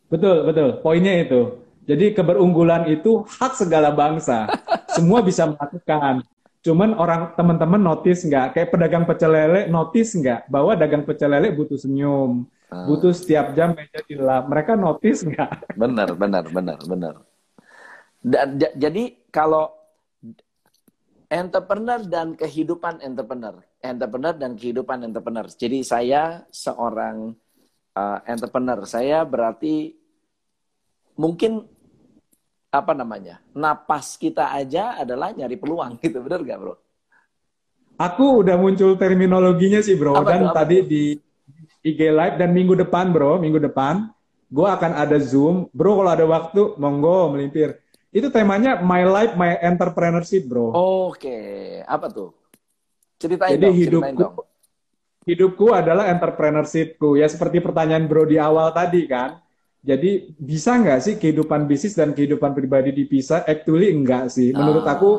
Betul, betul. Poinnya itu. Jadi keberunggulan itu hak segala bangsa. Semua bisa melakukan. Cuman orang teman-teman notice nggak? Kayak pedagang pecel lele notice nggak bahwa dagang pecel lele butuh senyum, Ah. butuh setiap jam meja dilap. Mereka notice nggak? Benar, benar, benar, benar. Dan ja- jadi kalau entrepreneur dan kehidupan entrepreneur, entrepreneur dan kehidupan entrepreneur. Jadi saya seorang uh, entrepreneur. Saya berarti mungkin apa namanya? Napas kita aja adalah nyari peluang gitu, benar gak, Bro? Aku udah muncul terminologinya sih bro. Apa dan apa tadi tuh? di IG Live dan minggu depan bro, minggu depan gue akan ada Zoom. Bro kalau ada waktu, monggo melimpir. Itu temanya My Life, My Entrepreneurship bro. Oke, apa tuh? Ceritain Jadi dong, hidupku dong. hidupku adalah entrepreneurshipku ya seperti pertanyaan bro di awal tadi kan. Jadi bisa nggak sih kehidupan bisnis dan kehidupan pribadi dipisah? Actually enggak sih. Menurut Ah. aku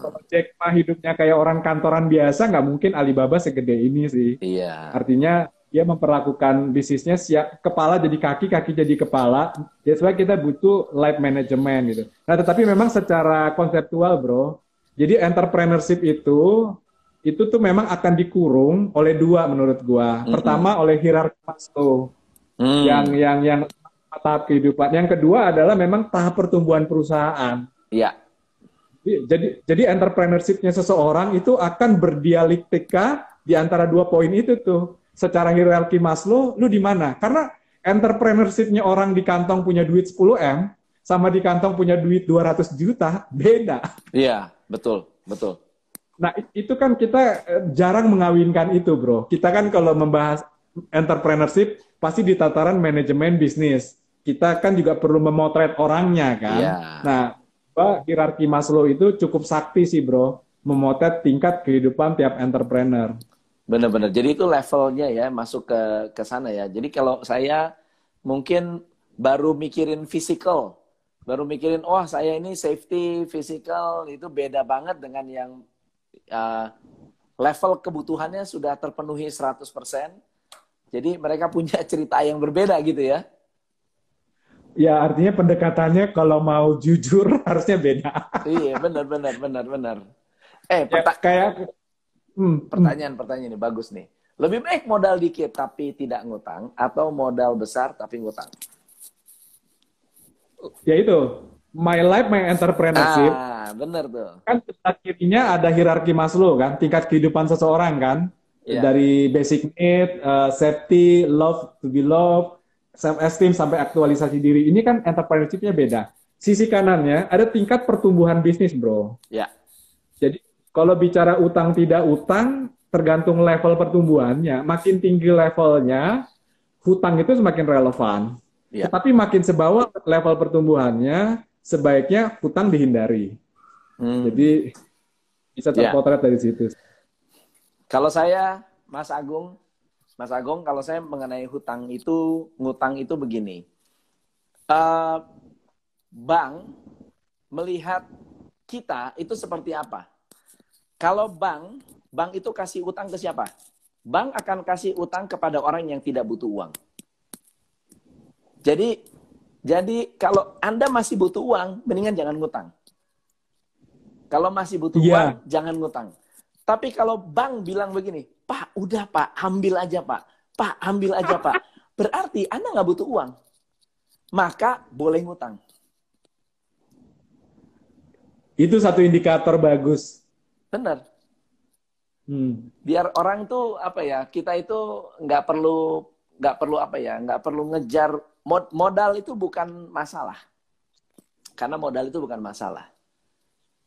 kalau Jack Ma hidupnya kayak orang kantoran biasa nggak mungkin Alibaba segede ini sih. Iya. Artinya dia memperlakukan bisnisnya siap kepala jadi kaki, kaki jadi kepala. That's why kita butuh life management gitu. Nah, tetapi memang secara konseptual, bro. Jadi entrepreneurship itu itu tuh memang akan dikurung oleh dua menurut gua. Mm-hmm. Pertama oleh hierarki Maslow. Mm. Yang yang yang tahap kehidupan. Yang kedua adalah memang tahap pertumbuhan perusahaan. Iya. Jadi jadi entrepreneurshipnya seseorang itu akan berdialektika di antara dua poin itu tuh secara hierarki Maslow, lu di mana? Karena entrepreneurship-nya orang di kantong punya duit 10M sama di kantong punya duit 200 juta, beda. Iya, betul, betul. Nah, itu kan kita eh, jarang mengawinkan itu, bro. Kita kan kalau membahas entrepreneurship, pasti di tataran manajemen bisnis. Kita kan juga perlu memotret orangnya, kan? Iya. Nah, hierarki Maslow itu cukup sakti sih, bro. Memotret tingkat kehidupan tiap entrepreneur. Benar-benar. Jadi itu levelnya ya masuk ke ke sana ya. Jadi kalau saya mungkin baru mikirin physical, baru mikirin wah oh, saya ini safety physical itu beda banget dengan yang uh, level kebutuhannya sudah terpenuhi 100%. Jadi mereka punya cerita yang berbeda gitu ya. Ya artinya pendekatannya kalau mau jujur harusnya beda. iya benar benar benar benar. Eh ya, kayak Hmm, pertanyaan-pertanyaan ini bagus nih. Lebih baik modal dikit tapi tidak ngutang atau modal besar tapi ngutang? Ya itu, my life, my entrepreneurship. Ah, bener tuh. Kan akhirnya ada hierarki Maslow kan, tingkat kehidupan seseorang kan. Yeah. Dari basic need, uh, safety, love to be loved, self esteem sampai aktualisasi diri. Ini kan entrepreneurshipnya beda. Sisi kanannya ada tingkat pertumbuhan bisnis, bro. Ya. Jadi kalau bicara utang tidak utang, tergantung level pertumbuhannya. Makin tinggi levelnya, hutang itu semakin relevan. Ya. Tetapi makin sebawah level pertumbuhannya, sebaiknya hutang dihindari. Hmm. Jadi bisa terpotret ya. dari situ. Kalau saya, Mas Agung, Mas Agung, kalau saya mengenai hutang itu, ngutang itu begini. Uh, bank melihat kita itu seperti apa? Kalau bank, bank itu kasih utang ke siapa? Bank akan kasih utang kepada orang yang tidak butuh uang. Jadi jadi kalau Anda masih butuh uang, mendingan jangan ngutang. Kalau masih butuh yeah. uang, jangan ngutang. Tapi kalau bank bilang begini, Pak, udah Pak, ambil aja Pak. Pak, ambil aja Pak. Berarti Anda nggak butuh uang. Maka boleh ngutang. Itu satu indikator bagus Benar. Hmm. Biar orang tuh apa ya, kita itu nggak perlu nggak perlu apa ya, nggak perlu ngejar mod, modal itu bukan masalah. Karena modal itu bukan masalah.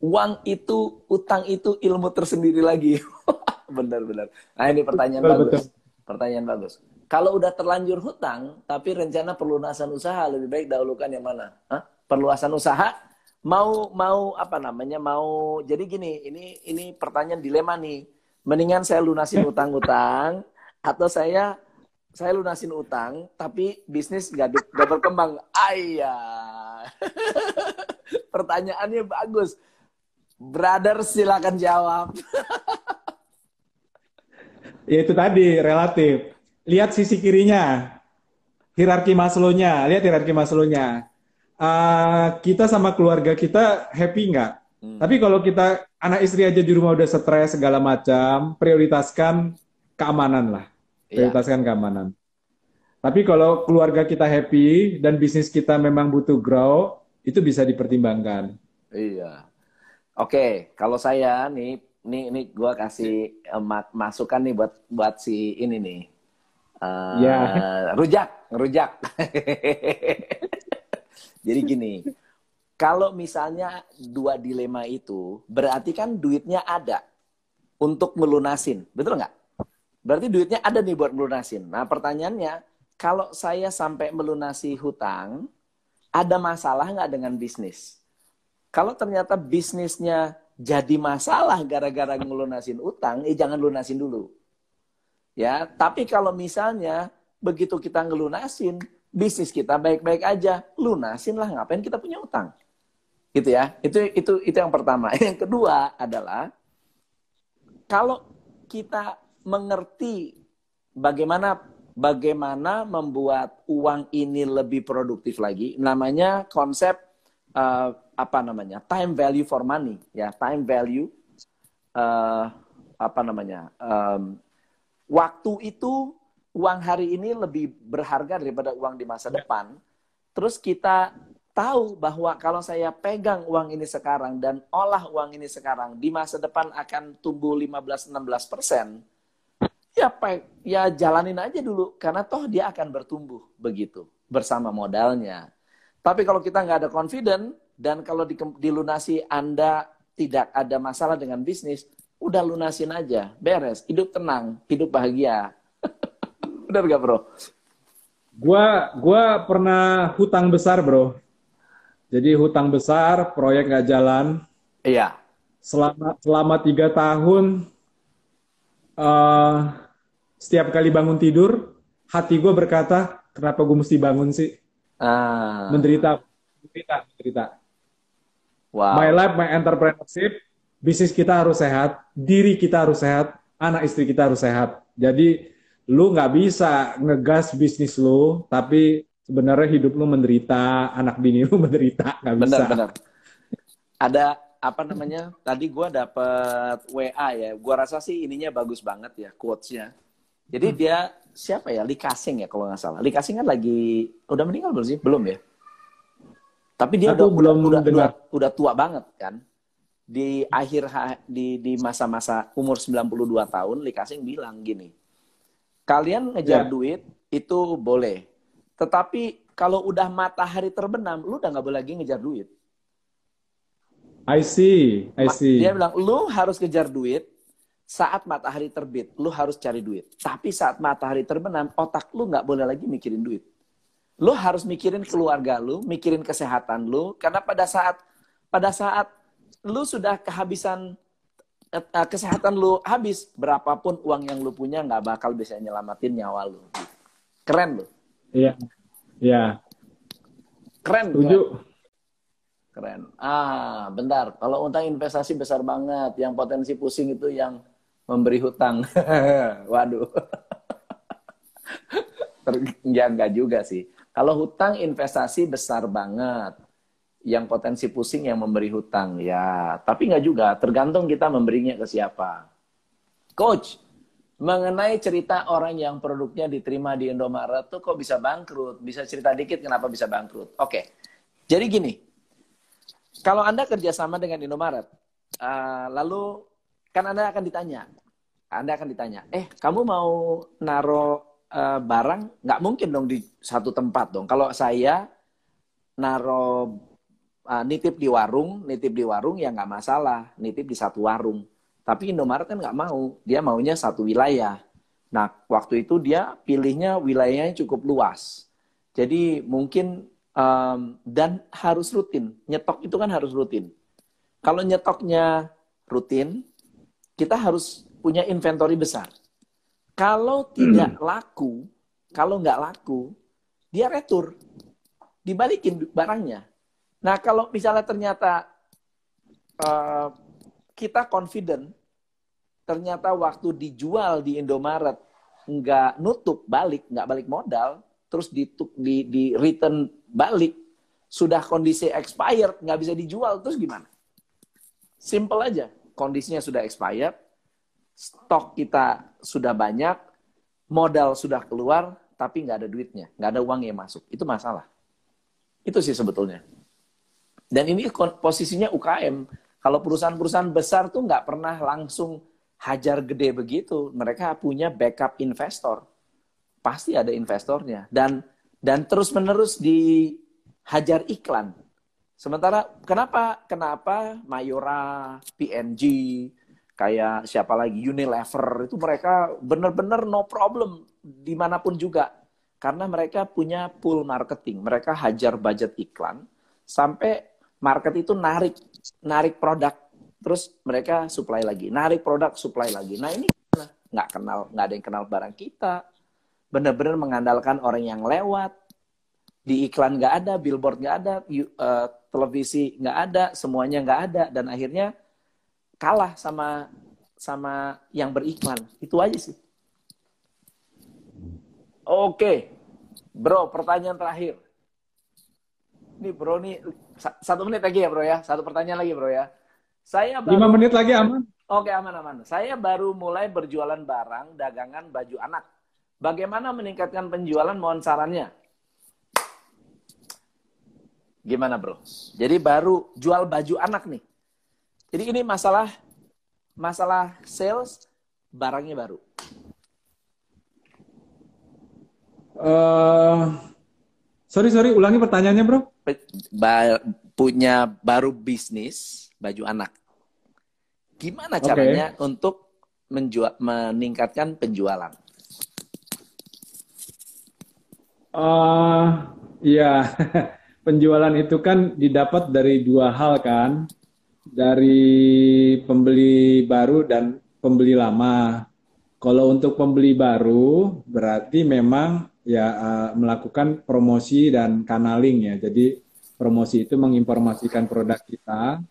Uang itu, utang itu ilmu tersendiri lagi. Benar-benar. Nah ini pertanyaan betul, bagus. Betul. Pertanyaan bagus. Kalau udah terlanjur hutang, tapi rencana perlunasan usaha, lebih baik dahulukan yang mana? Hah? Perluasan usaha mau mau apa namanya mau jadi gini ini ini pertanyaan dilema nih mendingan saya lunasin utang-utang atau saya saya lunasin utang tapi bisnis gak, gak berkembang ayah pertanyaannya bagus brother silakan jawab ya itu tadi relatif lihat sisi kirinya hierarki Maslow-nya lihat hierarki Maslow-nya uh, kita sama keluarga kita happy nggak? Hmm. Tapi kalau kita anak istri aja di rumah udah stres segala macam, prioritaskan keamanan lah. Iya. Prioritaskan yeah. keamanan. Tapi kalau keluarga kita happy dan bisnis kita memang butuh grow, itu bisa dipertimbangkan. Iya. Oke, kalau saya nih, nih, nih gue kasih uh, masukan nih buat buat si ini nih. Uh, ya. Rujak, rujak. Jadi gini, kalau misalnya dua dilema itu, berarti kan duitnya ada untuk melunasin, betul nggak? Berarti duitnya ada nih buat melunasin. Nah pertanyaannya, kalau saya sampai melunasi hutang, ada masalah nggak dengan bisnis? Kalau ternyata bisnisnya jadi masalah gara-gara ngelunasin utang, eh jangan lunasin dulu. Ya, tapi kalau misalnya begitu kita ngelunasin, bisnis kita baik-baik aja, lunasin lah ngapain kita punya utang. Gitu ya. Itu itu itu yang pertama. Yang kedua adalah kalau kita mengerti bagaimana bagaimana membuat uang ini lebih produktif lagi. Namanya konsep uh, apa namanya? Time value for money, ya. Time value uh, apa namanya? Um, waktu itu uang hari ini lebih berharga daripada uang di masa depan. Terus kita tahu bahwa kalau saya pegang uang ini sekarang dan olah uang ini sekarang di masa depan akan tumbuh 15-16 persen, ya ya jalanin aja dulu karena toh dia akan bertumbuh begitu bersama modalnya. Tapi kalau kita nggak ada confident dan kalau di, dilunasi Anda tidak ada masalah dengan bisnis, udah lunasin aja, beres, hidup tenang, hidup bahagia. Benar gak bro? Gua gua pernah hutang besar bro. Jadi hutang besar, proyek nggak jalan. Iya. Selama selama tiga tahun, uh, setiap kali bangun tidur, hati gue berkata, kenapa gue mesti bangun sih? Ah. Menderita, menderita, menderita. Wow. My life, my entrepreneurship, bisnis kita harus sehat, diri kita harus sehat, anak istri kita harus sehat. Jadi lu nggak bisa ngegas bisnis lu, tapi sebenarnya hidup lu menderita, anak bini lu menderita, nggak bisa. Benar, benar. Ada apa namanya? Tadi gue dapet WA ya. Gue rasa sih ininya bagus banget ya quotesnya. Jadi hmm. dia siapa ya? Likasing ya kalau nggak salah. Likasing kan lagi udah meninggal belum sih? Belum ya. Tapi dia udah, belum udah, udah, udah tua banget kan. Di akhir di di masa-masa umur 92 tahun, Likasing bilang gini. Kalian ngejar yeah. duit itu boleh tetapi kalau udah matahari terbenam, lu udah nggak boleh lagi ngejar duit. I see, I see. Dia bilang, lu harus kejar duit saat matahari terbit, lu harus cari duit. Tapi saat matahari terbenam, otak lu nggak boleh lagi mikirin duit. Lu harus mikirin keluarga lu, mikirin kesehatan lu, karena pada saat pada saat lu sudah kehabisan uh, kesehatan lu habis, berapapun uang yang lu punya nggak bakal bisa nyelamatin nyawa lu. Keren lu. Iya. Iya. Keren. Setuju. Keren. Ah, bentar. Kalau utang investasi besar banget, yang potensi pusing itu yang memberi hutang. Waduh. ya enggak juga sih. Kalau hutang investasi besar banget. Yang potensi pusing yang memberi hutang. Ya, tapi enggak juga. Tergantung kita memberinya ke siapa. Coach, mengenai cerita orang yang produknya diterima di Indomaret tuh kok bisa bangkrut? Bisa cerita dikit kenapa bisa bangkrut? Oke, jadi gini, kalau Anda kerjasama dengan Indomaret, uh, lalu kan Anda akan ditanya, Anda akan ditanya, eh kamu mau naro uh, barang? Nggak mungkin dong di satu tempat dong. Kalau saya naro uh, nitip di warung, nitip di warung ya nggak masalah, nitip di satu warung tapi Indomaret kan nggak mau, dia maunya satu wilayah. Nah, waktu itu dia pilihnya wilayahnya cukup luas. Jadi mungkin um, dan harus rutin. Nyetok itu kan harus rutin. Kalau nyetoknya rutin, kita harus punya inventory besar. Kalau tidak laku, kalau nggak laku, dia retur, dibalikin barangnya. Nah, kalau misalnya ternyata uh, kita confident ternyata waktu dijual di Indomaret nggak nutup balik, nggak balik modal, terus di, di, di return balik, sudah kondisi expired, nggak bisa dijual, terus gimana? Simple aja, kondisinya sudah expired, stok kita sudah banyak, modal sudah keluar, tapi nggak ada duitnya, nggak ada uang yang masuk. Itu masalah. Itu sih sebetulnya. Dan ini posisinya UKM. Kalau perusahaan-perusahaan besar tuh nggak pernah langsung hajar gede begitu. Mereka punya backup investor. Pasti ada investornya. Dan dan terus-menerus dihajar iklan. Sementara kenapa kenapa Mayora, PNG, kayak siapa lagi Unilever itu mereka benar-benar no problem di mana pun juga. Karena mereka punya pool marketing. Mereka hajar budget iklan sampai market itu narik narik produk terus mereka supply lagi narik produk supply lagi. Nah ini nggak kenal nggak ada yang kenal barang kita. Benar-benar mengandalkan orang yang lewat. Di iklan nggak ada billboard nggak ada uh, televisi nggak ada semuanya nggak ada dan akhirnya kalah sama sama yang beriklan itu aja sih Oke, bro, pertanyaan terakhir. Nih bro, nih satu menit lagi ya bro ya, satu pertanyaan lagi bro ya. Saya baru... lima menit lagi aman. Oke aman aman. Saya baru mulai berjualan barang dagangan baju anak. Bagaimana meningkatkan penjualan? Mohon sarannya. Gimana bro? Jadi baru jual baju anak nih. Jadi ini masalah masalah sales barangnya baru. Uh, sorry sorry, ulangi pertanyaannya bro. Ba punya baru bisnis baju anak. Gimana caranya okay. untuk menjual meningkatkan penjualan? Uh, ya, penjualan itu kan didapat dari dua hal kan, dari pembeli baru dan pembeli lama. Kalau untuk pembeli baru berarti memang ya uh, melakukan promosi dan kanaling ya. Jadi promosi itu menginformasikan produk kita,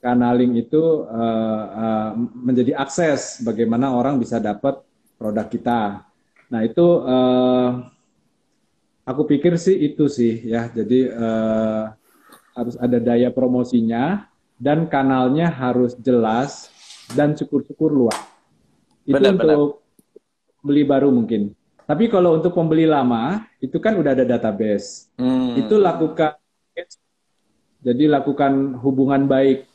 kanaling itu uh, uh, menjadi akses bagaimana orang bisa dapat produk kita. Nah itu uh, Aku pikir sih itu sih ya. Jadi uh, harus ada daya promosinya dan kanalnya harus jelas dan syukur-syukur luas. Itu benar, untuk benar. beli baru mungkin. Tapi kalau untuk pembeli lama itu kan udah ada database. Hmm. Itu lakukan jadi lakukan hubungan baik.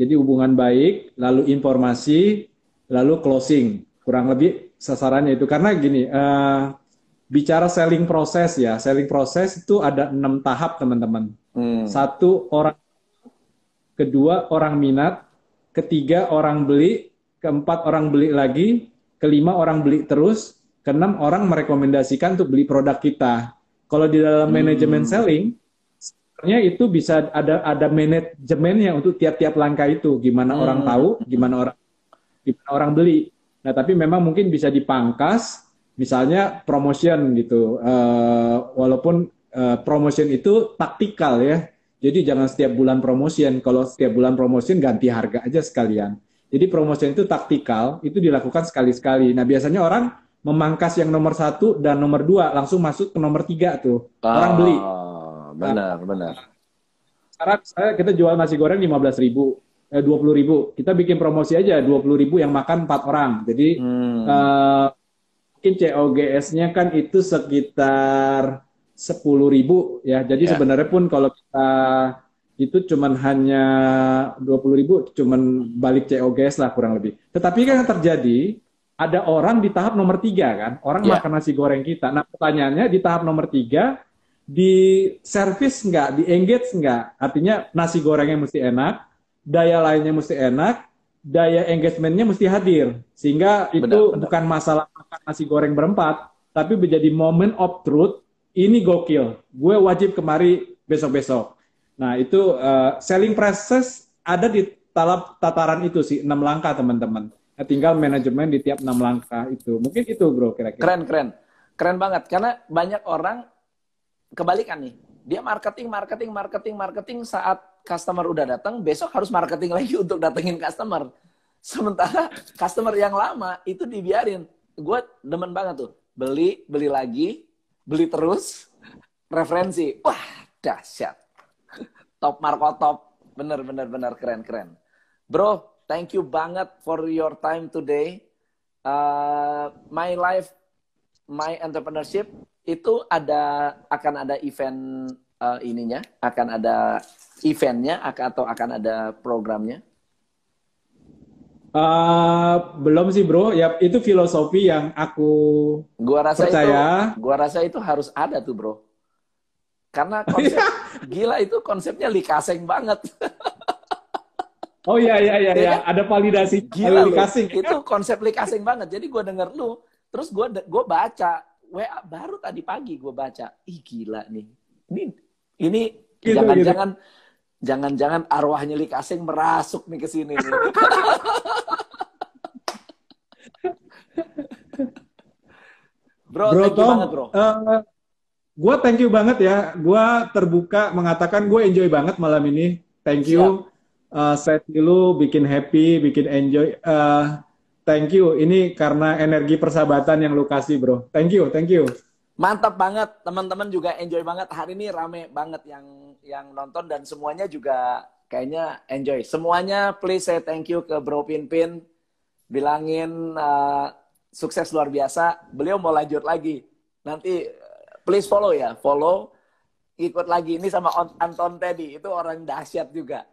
Jadi hubungan baik, lalu informasi, lalu closing. Kurang lebih sasarannya itu karena gini. Uh, bicara selling proses ya, selling proses itu ada enam tahap teman-teman. Hmm. Satu orang, kedua orang minat, ketiga orang beli, keempat orang beli lagi, kelima orang beli terus, keenam orang merekomendasikan untuk beli produk kita. Kalau di dalam hmm. manajemen selling, sebenarnya itu bisa ada ada manajemennya untuk tiap-tiap langkah itu, gimana hmm. orang tahu, gimana orang gimana orang beli. Nah, tapi memang mungkin bisa dipangkas misalnya promotion gitu uh, walaupun uh, promotion itu taktikal ya jadi jangan setiap bulan promotion. Kalau setiap bulan promotion ganti harga aja sekalian. Jadi promotion itu taktikal itu dilakukan sekali-sekali. Nah biasanya orang memangkas yang nomor satu dan nomor dua langsung masuk ke nomor tiga tuh. Oh, orang beli. benar nah, benar. Sekarang saya kita jual nasi goreng lima belas ribu eh, dua puluh ribu. Kita bikin promosi aja dua puluh ribu yang makan empat orang. Jadi hmm. uh, mungkin COGS-nya kan itu sekitar sepuluh ribu ya. Jadi yeah. sebenarnya pun kalau kita itu cuman hanya dua puluh ribu, cuman balik COGS lah kurang lebih. Tetapi kan yang terjadi ada orang di tahap nomor tiga kan, orang yeah. makan nasi goreng kita. Nah pertanyaannya di tahap nomor tiga di service nggak, di engage nggak? Artinya nasi gorengnya mesti enak, daya lainnya mesti enak, daya engagementnya mesti hadir sehingga itu benar, bukan masalah makan nasi goreng berempat tapi menjadi moment of truth ini gokil. Gue wajib kemari besok-besok. Nah itu uh, selling process ada di talap tataran itu sih enam langkah teman-teman. Nah, tinggal manajemen di tiap enam langkah itu. Mungkin itu bro kira-kira. Keren keren. Keren banget. Karena banyak orang kebalikan nih. Dia marketing marketing marketing marketing. Saat customer udah datang, besok harus marketing lagi untuk datengin customer. Sementara customer yang lama itu dibiarin. Gue demen banget tuh. Beli, beli lagi, beli terus, referensi. Wah, dahsyat. Top Marco top. Bener, bener, bener. Keren, keren. Bro, thank you banget for your time today. Uh, my life, my entrepreneurship, itu ada akan ada event uh, ininya, akan ada eventnya atau akan ada programnya? Uh, belum sih bro, ya itu filosofi yang aku gua rasa percaya. Itu, gua rasa itu harus ada tuh bro, karena konsep gila itu konsepnya likaseng banget. oh iya iya iya, ya, ada validasi gila likaseng. Itu konsep likaseng banget. Jadi gua denger lu, terus gua gua baca WA baru tadi pagi gua baca, ih gila nih, ini ini gitu, jangan-jangan gitu. Jangan-jangan arwahnya Lik Asing merasuk nih ke sini nih. bro, bro, thank you Tom, banget, bro. Uh, eh, gue thank you banget ya. Gue terbuka mengatakan gue enjoy banget malam ini. Thank you. Uh, set lu bikin happy, bikin enjoy. Uh, thank you. Ini karena energi persahabatan yang lu kasih, bro. Thank you, thank you. Mantap banget, teman-teman juga enjoy banget. Hari ini rame banget yang yang nonton dan semuanya juga kayaknya enjoy. Semuanya please say thank you ke Bro Pinpin. Bilangin uh, sukses luar biasa. Beliau mau lanjut lagi. Nanti please follow ya, follow. Ikut lagi ini sama Anton Teddy, itu orang dahsyat juga.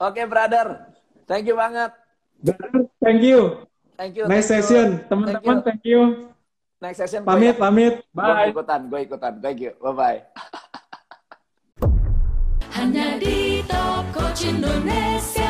Oke, okay, brother. Thank you banget. Brother, thank you. Thank you. Thank session, teman-teman. Thank you. Next session. Pamit, pamit. Bye. Gue ikutan, gue ikutan. Thank you. Bye Indonesia.